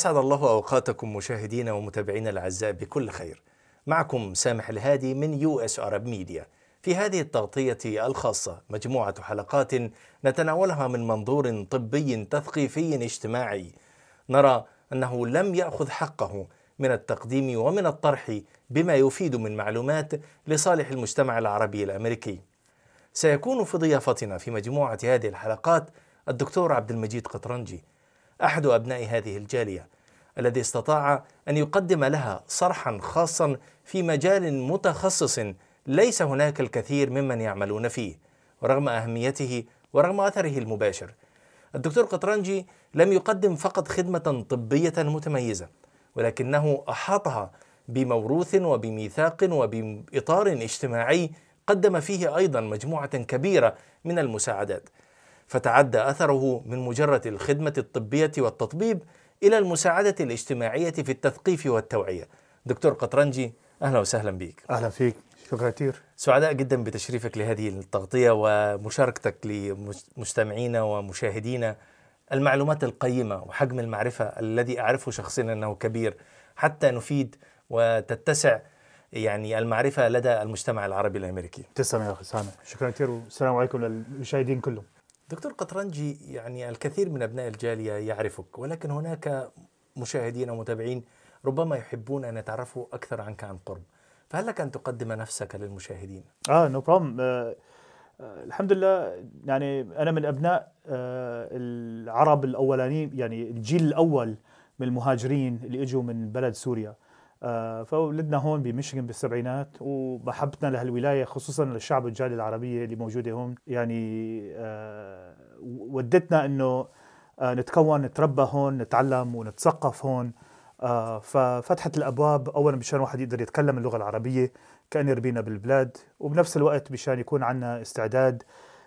أسعد الله أوقاتكم مشاهدينا ومتابعينا الأعزاء بكل خير. معكم سامح الهادي من US Arab Media. في هذه التغطية الخاصة مجموعة حلقات نتناولها من منظور طبي تثقيفي اجتماعي. نرى أنه لم يأخذ حقه من التقديم ومن الطرح بما يفيد من معلومات لصالح المجتمع العربي الأمريكي. سيكون في ضيافتنا في مجموعة هذه الحلقات الدكتور عبد المجيد قطرنجي. أحد أبناء هذه الجالية الذي استطاع أن يقدم لها صرحا خاصا في مجال متخصص ليس هناك الكثير ممن يعملون فيه ورغم أهميته ورغم أثره المباشر. الدكتور قطرنجي لم يقدم فقط خدمة طبية متميزة ولكنه أحاطها بموروث وبميثاق وبإطار اجتماعي قدم فيه أيضا مجموعة كبيرة من المساعدات. فتعدى أثره من مجرد الخدمة الطبية والتطبيب إلى المساعدة الاجتماعية في التثقيف والتوعية. دكتور قطرنجي أهلا وسهلا بك. أهلا فيك شكرا كثير سعداء جدا بتشريفك لهذه التغطية ومشاركتك لمستمعينا ومشاهدينا المعلومات القيمة وحجم المعرفة الذي أعرفه شخصيا أنه كبير حتى نفيد وتتسع يعني المعرفة لدى المجتمع العربي الأمريكي. تسلم يا أخي سامح شكرا كثير والسلام عليكم للمشاهدين كلهم. دكتور قطرنجي يعني الكثير من أبناء الجالية يعرفك ولكن هناك مشاهدين ومتابعين ربما يحبون أن يتعرفوا أكثر عنك عن قرب. فهل لك أن تقدم نفسك للمشاهدين؟ آه نو no آه آه الحمد لله يعني أنا من أبناء آه العرب الأولانيين يعني الجيل الأول من المهاجرين اللي إجوا من بلد سوريا. آه فولدنا هون بميشيغان بالسبعينات ومحبتنا لهالولاية خصوصا للشعب الجاليه العربية اللي موجودة هون يعني آه ودتنا إنه آه نتكون نتربى هون نتعلم ونتثقف هون. آه ففتحت الأبواب اولا مشان واحد يقدر يتكلم اللغة العربية كان يربينا بالبلاد وبنفس الوقت مشان يكون عندنا استعداد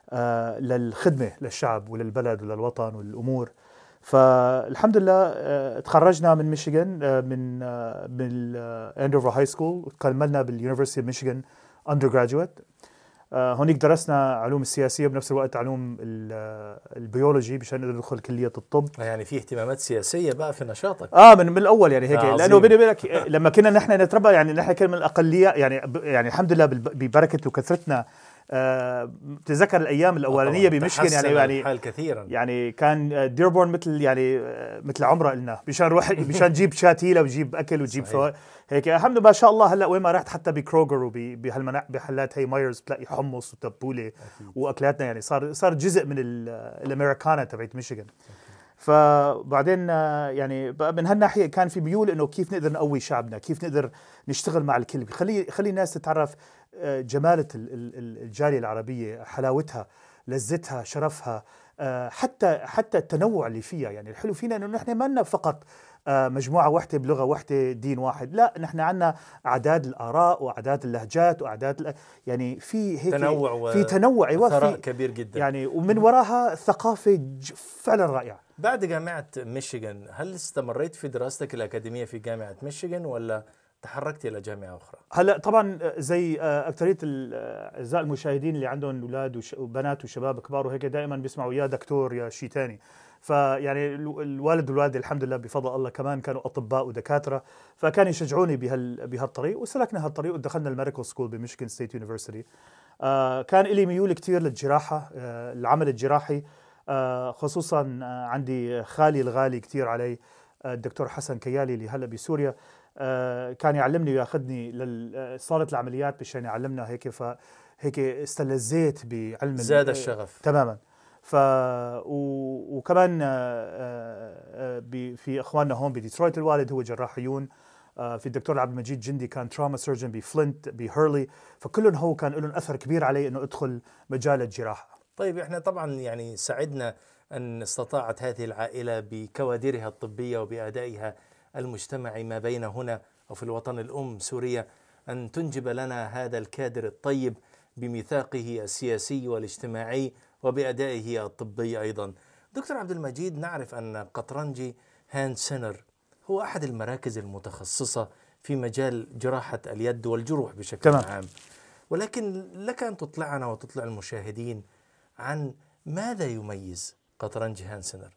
آه للخدمة للشعب وللبلد وللوطن والأمور. فالحمد لله تخرجنا من ميشيغان من من Andover High School وكملنا بال University of Michigan undergraduate هونيك درسنا علوم السياسية وبنفس الوقت علوم البيولوجي مشان نقدر ندخل كلية الطب. يعني في اهتمامات سياسية بقى في نشاطك. آه من, من الأول يعني هيك. آه لأنه بيني وبينك لما كنا نحن نتربى يعني نحن كنا من الأقلية يعني يعني الحمد لله ببركة وكثرتنا آه تذكر الأيام الأولانية بمشكن يعني يعني الحال كثيرا. يعني كان ديربورن مثل يعني مثل عمره لنا مشان نروح مشان نجيب شاتيله وجيب أكل وجيب فوق هيك الحمد لله ما شاء الله هلأ وين ما رحت حتى بكروجر وبهالمحلات هي مايرز بتلاقي حمص وتبولة وأكلاتنا يعني. صار صار جزء من الأمريكانا تبعت ميشيغان. فبعدين يعني من هالناحية كان في ميول إنه كيف نقدر نقوي شعبنا كيف نقدر نشتغل مع الكل. خلي خلي الناس تتعرف جمالة الجالية العربية حلاوتها لذتها شرفها حتى حتى التنوع اللي فيها. يعني الحلو فينا إنه نحن ما لنا فقط مجموعة واحدة بلغة واحدة دين واحد. لا نحن عندنا أعداد الآراء وأعداد اللهجات وأعداد يعني في هيك تنوع في تنوع أيوة ثراء كبير جدا. يعني ومن وراها ثقافة فعلا رائعة. بعد جامعة ميشيغان هل استمريت في دراستك الأكاديمية في جامعة ميشيغان ولا تحركت إلى جامعة أخرى. هلا طبعا زي اكثريه أعزائي المشاهدين اللي عندهم أولاد وبنات وشباب كبار وهيك دائما بيسمعوا يا دكتور يا شيء ثاني فيعني الوالد والوالدة الحمد لله بفضل الله كمان كانوا أطباء ودكاترة فكانوا يشجعوني بهال بهالطريق وسلكنا هالطريق ودخلنا ال medical school بميشيغان State University. كان لي ميول كثير للجراحة آه العمل الجراحي آه خصوصا آه عندي خالي الغالي كثير علي الدكتور حسن كيالي اللي هلأ بسوريا. آه كان يعلمني وياخذني لصاله العمليات مشان يعلمنا هيك فهيك استلذيت بعلم زاد الشغف. تماما. ف و... وكمان آه في إخواننا هون بديترويت الوالد هو جراح عيون في الدكتور عبد المجيد جندي كان trauma surgeon بفلنت بهيرلي فكلهم هو كان لهم أثر كبير علي إنه أدخل مجال الجراحة. طيب إحنا طبعا يعني سعدنا أن استطاعت هذه العائلة بكوادرها الطبية وبأدائها المجتمعي ما بين هنا وفي الوطن الأم سوريا أن تنجب لنا هذا الكادر الطيب بميثاقه السياسي والاجتماعي وبأدائه الطبي أيضا. دكتور عبد المجيد نعرف أن قطرنجي Hand Center هو أحد المراكز المتخصصة في مجال جراحة اليد والجروح بشكل تمام. عام. ولكن لك أن تطلعنا وتطلع المشاهدين عن ماذا يميز قطرنجي Hand Center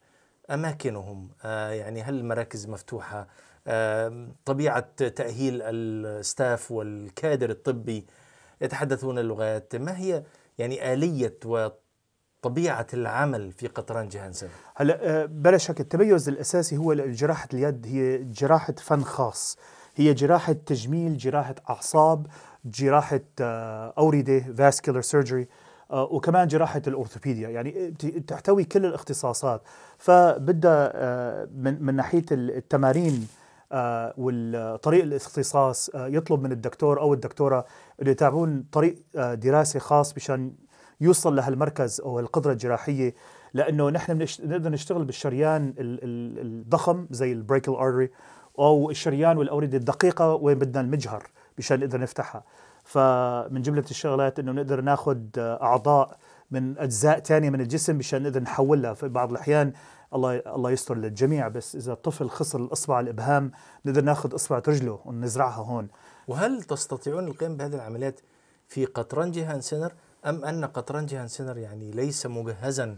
أماكنهم؟ آه، يعني هل المراكز مفتوحة؟ آه، طبيعة تأهيل ال staff والكادر الطبي يتحدثون اللغات ما هي يعني آلية وطبيعة العمل في قطران هانسن هلا آه، بلا شك التميز الأساسي هو جراحة اليد هي جراحة فن خاص. هي جراحة تجميل جراحة أعصاب جراحة اورده vascular surgery وكمان جراحة الأورثوبيديا. يعني تحتوي كل الاختصاصات. فبدها آه، من من ناحية التمارين آه، والطريق الاختصاص آه، يطلب من الدكتور أو الدكتورة انه يتابعون طريق دراسة خاص مشان يوصل لهالمركز أو القدرة الجراحية. لأنه نحن نقدر نشتغل بالشريان الضخم زي ال brachial artery أو الشريان والأوردة الدقيقة وين بدنا المجهر مشان نقدر نفتحها. فمن جملة الشغلات إنه نقدر ناخذ أعضاء من أجزاء ثانية من الجسم مشان نقدر نحولها. في بعض الأحيان الله الله يستر للجميع بس إذا الطفل خسر الاصبع الإبهام نقدر ناخذ إصبع رجله ونزرعها هون. وهل تستطيعون القيام بهذه العمليات في قطرنجي Hand Center أم أن قطرنجي Hand Center يعني ليس مجهزا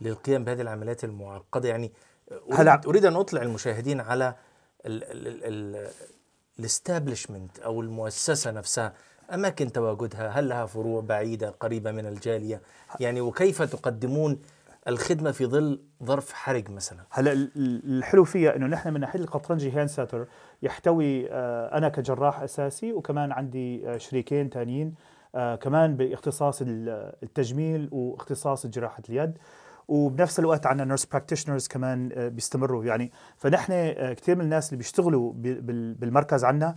للقيام بهذه العمليات المعقدة؟ يعني اريد, أريد أن أطلع المشاهدين على ال establishment أو المؤسسة نفسها. أماكن تواجدها؟ هل لها فروع بعيدة قريبة من الجالية؟ يعني وكيف تقدمون الخدمة في ظل ظرف حرج مثلا؟ هلا الحلو فيها إنه نحن من ناحية القطرنجي Hand Center يحتوي آه، أنا كجراح أساسي وكمان عندي آه، شريكين ثانيين آه، كمان باختصاص التجميل واختصاص جراحة اليد. وبنفس الوقت عندنا nurse practitioners كمان بيستمروا. يعني فنحن كثير من الناس اللي بيشتغلوا بالمركز عندنا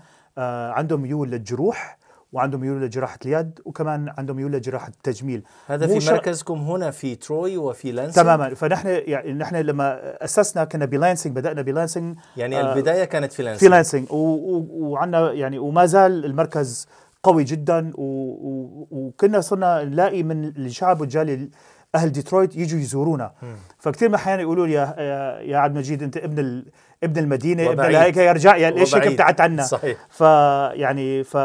عندهم ميول للجروح وعندهم ميول لجراحه اليد وكمان عندهم ميول لجراحه التجميل. هذا في مركزكم هنا في تروي وفي لانسينج تماما. فنحن يعني نحن لما أسسنا كنا بلانسينج بدأنا بلانسينج يعني آه البداية كانت في لانسينج في لانسينج وعندنا يعني وما زال المركز قوي جدا وكنا صرنا نلاقي من الشعب والجاليه أهل ديترويت يجوا يزورونا. فكثير من أحيانا يقولوا لي يا يا عبد المجيد أنت ابن ابن المدينة ابن هيك يرجع يعني ليش هيك ابتعدت عنا؟ صحيح. فيعني ف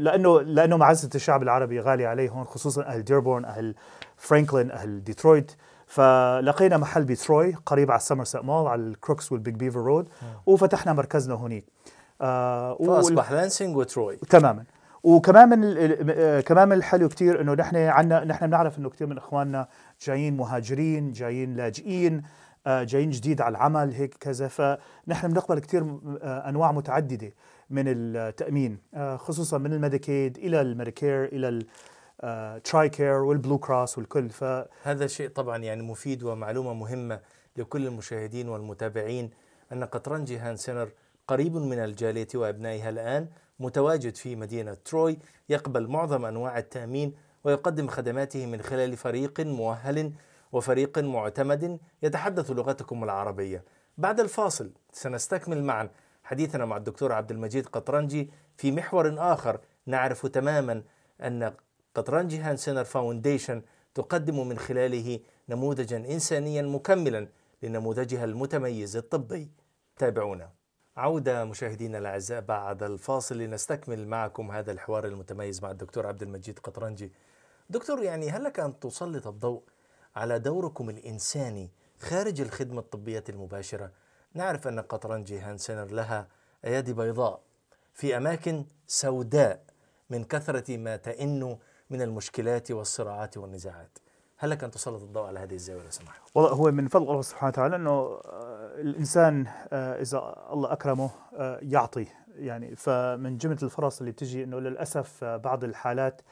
لأنه لأنه معزة الشعب العربي غالية عليه هون خصوصا أهل ديربورن أهل فرانكلين أهل ديترويت. فلقينا محل بتروي قريب على ال Somerset Mall على ال Crooks وال Big Beaver Road وفتحنا مركزنا هونيك آه فأصبح لانسينج وتروي. تماما. وكمان من آه، كمان من الحلو كثير إنه نحن عندنا نحن بنعرف إنه كثير من إخواننا جايين مهاجرين جايين لاجئين آه، جايين جديد على العمل هيك كذا. فنحن بنقبل كثير آه، أنواع متعددة من التأمين خصوصا من الميديكيد إلى ال Medicare إلى ال Tricare وال Blue Cross والكل. ف هذا شيء طبعا يعني مفيد ومعلومة مهمة لكل المشاهدين والمتابعين أن قطرنجي Hand Center قريب من الجاليه وأبنائها الآن. متواجد في مدينة تروي يقبل معظم أنواع التأمين ويقدم خدماته من خلال فريق مؤهل وفريق معتمد يتحدث لغتكم العربية. بعد الفاصل سنستكمل معا حديثنا مع الدكتور عبد المجيد قطرنجي في محور آخر. نعرف تماما أن قطرنجي Hand Center Foundation تقدم من خلاله نموذجا إنسانيا مكملا لنموذجها المتميز الطبي. تابعونا. عودة مشاهدينا الأعزاء بعد الفاصل لنستكمل معكم هذا الحوار المتميز مع الدكتور عبد المجيد قطرنجي. دكتور يعني هل لك أن تسلط الضوء على دوركم الإنساني خارج الخدمة الطبية المباشرة؟ نعرف أن قطرنجي هانسنر لها أيادي بيضاء في أماكن سوداء من كثرة ما تئن من المشكلات والصراعات والنزاعات. هل لك أن تسلط الضوء على هذه الزاوية لو سمحت؟ والله هو من فضل الله سبحانه وتعالى أنه آه، الإنسان آه، إذا الله أكرمه آه، يعطي. يعني فمن جملة الفرص اللي بتجي إنه للأسف بعض الحالات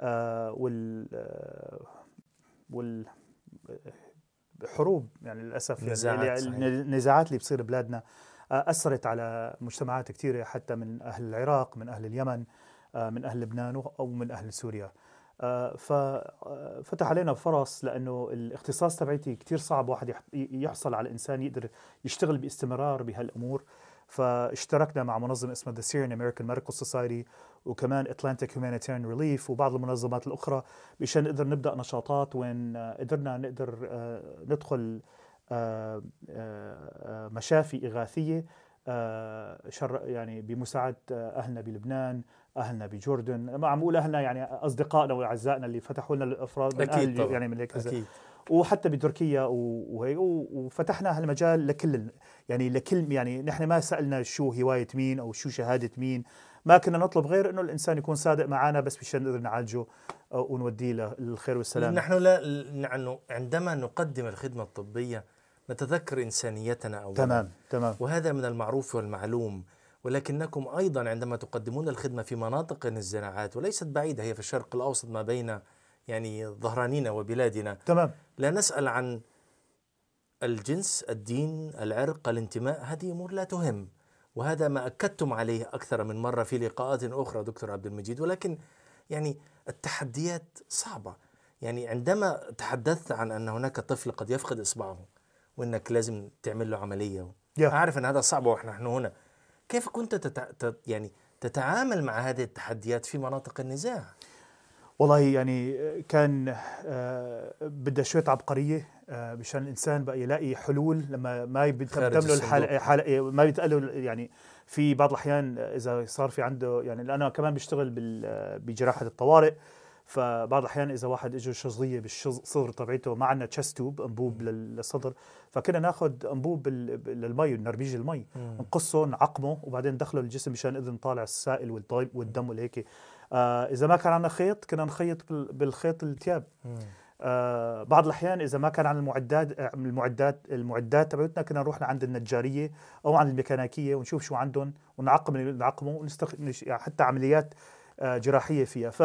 وال وال حروب يعني للأسف نزاعات يعني النزاعات اللي بتصير ببلادنا أثرت على مجتمعات كثيره حتى من أهل العراق من أهل اليمن من أهل لبنان أو من أهل سوريا. آه، ففتح آه، علينا فرص لأنه الاختصاص تبعتي كثير صعب واحد يحصل على إنسان يقدر يشتغل باستمرار بهالأمور. فاشتركنا مع منظمة اسمها The Syrian American Medical Society وكمان Atlantic Humanitarian Relief وبعض المنظمات الأخرى مشان نقدر نبدأ نشاطات وين قدرنا نقدر آه، ندخل مشافي إغاثية شر يعني بمساعدة أهلنا بلبنان أهلنا بجوردن. ما عم بقول أهلنا يعني أصدقائنا وأعزائنا اللي فتحوا لنا الأفراد من أكيد أهل طبعا يعني من. أكيد. وحتى بتركيا و- وهيك و- وفتحنا هالمجال لكل يعني لكل يعني نحن ما سألنا شو هواية مين أو شو شهادة مين. ما كنا نطلب غير إنه الإنسان يكون صادق معنا بس مشان نقدر نعالجه آه، ونوديه للخير والسلام نحن لا نحن عندما نقدم الخدمة الطبية نتذكر إنسانيتنا أولا. تمام تمام. وهذا من المعروف والمعلوم ولكنكم أيضا عندما تقدمون الخدمة في مناطق النزاعات وليست بعيدة هي في الشرق الأوسط ما بين يعني ظهرانينا وبلادنا. تمام. لا نسأل عن الجنس الدين العرق الانتماء هذه أمور لا تهم. وهذا ما أكدتم عليه أكثر من مرة في لقاءات أخرى دكتور عبد المجيد. ولكن يعني التحديات صعبة. يعني عندما تحدثت عن أن هناك طفل قد يفقد إصبعه وأنك لازم تعمل له عملية يا. أعرف أن هذا صعب ونحن هنا كيف كنت تتع... تت... يعني تتعامل مع هذه التحديات في مناطق النزاع والله يعني كان آه، بدها شوية عبقرية آه، مشان الإنسان بقى يلاقي حلول لما ما خارج بيتقدم له الحالة. حالة ما بيتقال له يعني في بعض الأحيان إذا صار في عنده يعني لأن أنا كمان بشتغل بجراحة الطوارئ فبعض الأحيان إذا واحد اجى شظية بالصدر تبعته ما عندنا تشست توب أنبوب لل- للصدر فكنا ناخذ أنبوب للمي نربيج المي نقصه نعقمه وبعدين ندخله الجسم مشان نقدر نطالع السائل والطيب والدم والهيك. آه إذا ما كان عندنا خيط كنا نخيط بال- بالخيط الثياب آه بعض الأحيان إذا ما كان عن المعدات آه، المعدات المعدات تبعتنا كنا نروح لعند النجارية أو عند الميكانيكية ونشوف شو عندهم ونعقم نعقمه ونستخ... يعني حتى عمليات آه جراحية فيها. ف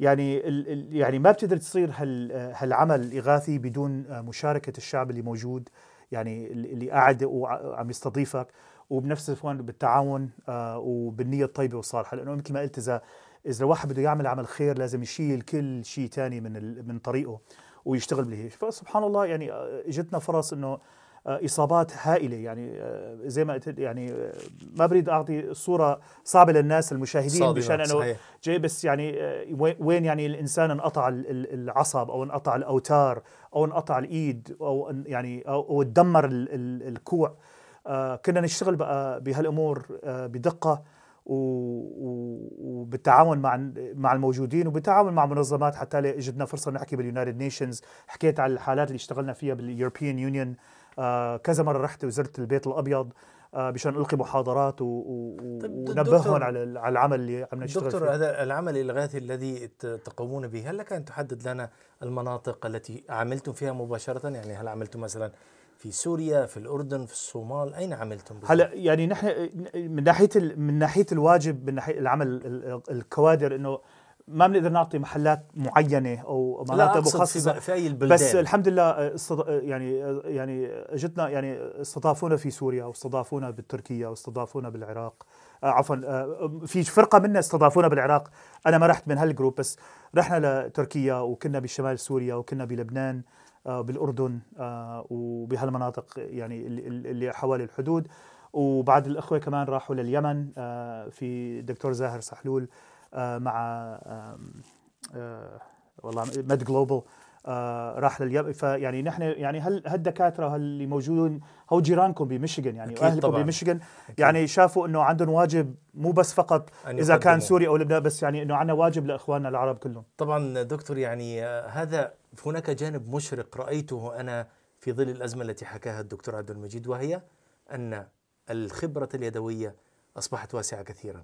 يعني ال... يعني ما بتقدر تصير هال... هالعمل الاغاثي بدون مشاركة الشعب اللي موجود يعني اللي قاعد وعم يستضيفك وبنفس الوقت بالتعاون آه، وبالنية الطيبة والصالحة. لأنه مثل ما قلت إذا إذا الواحد بده يعمل عمل خير لازم يشيل كل شيء تاني من من طريقه ويشتغل به فسبحان الله يعني آه، إجتنا فرص إنه إصابات هائلة. يعني آه، زي ما قلت يعني آه، ما بريد أعطي صورة صعبة للناس المشاهدين مشان إنه. جاي بس يعني آه، وين- يعني الإنسان انقطع ال- ال- العصب أو انقطع الأوتار أو انقطع الإيد أو يعني أو تدمر ال- ال- الكوع. آه، كنا نشتغل بقى بهالأمور آه، بدقة وبالتعاون مع مع الموجودين وبالتعاون مع منظمات حتى اجتنا فرصة نحكي بال United Nations حكيت على الحالات اللي اشتغلنا فيها بال European Union كذا مرة رحت وزرت البيت الأبيض آه، مشان ألقي محاضرات ونبههم على على العمل اللي عم نشتغل دكتور فيه. هذا العمل الإغاثي الذي تقومون به هل لك أن تحدد لنا المناطق التي عملتم فيها مباشرة؟ يعني هل عملتم مثلا في سوريا في الأردن في الصومال؟ أين عملتم بالضبط؟ هلا يعني نحن من ناحية من ناحية الواجب من ناحية العمل ال- ال- الكوادر إنه ما بنقدر نعطي محلات معينة أو مناطق مخصصة. في, أي البلدان. بس الحمد لله استض... يعني يعني اجتنا يعني استضافونا في سوريا واستضافونا بتركيا واستضافونا بالعراق. آه، عفوا آه، في فرقة منا استضافونا بالعراق. أنا ما رحت من هالجروب بس رحنا لتركيا وكنا بشمال سوريا وكنا بلبنان آه، بالأردن آه، وبهالمناطق يعني اللي حوالي الحدود. وبعد الأخوة كمان راحوا لليمن آه، في دكتور زاهر سحلول. آه، مع آم، آه، والله مد جلوبال آه راح لليمن فيعني نحن يعني هل هالدكاتره اللي موجودين هو جيرانكم بميشيغان يعني واهلكم طبعاً. بميشيغان يعني شافوا إنه عندهم واجب مو بس فقط إذا كان. سوريا أو لبنان بس يعني إنه عندنا واجب لإخواننا العرب كلهم طبعا دكتور يعني آه، هذا هناك جانب مشرق رأيته أنا في ظل الأزمة التي حكاها الدكتور عبد المجيد وهي أن الخبرة اليدوية أصبحت واسعة كثيرا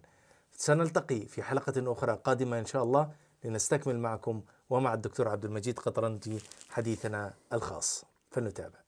سنلتقي في حلقة أخرى قادمة إن شاء الله لنستكمل معكم ومع الدكتور عبد المجيد قطرنجي حديثنا الخاص. فلنتابع.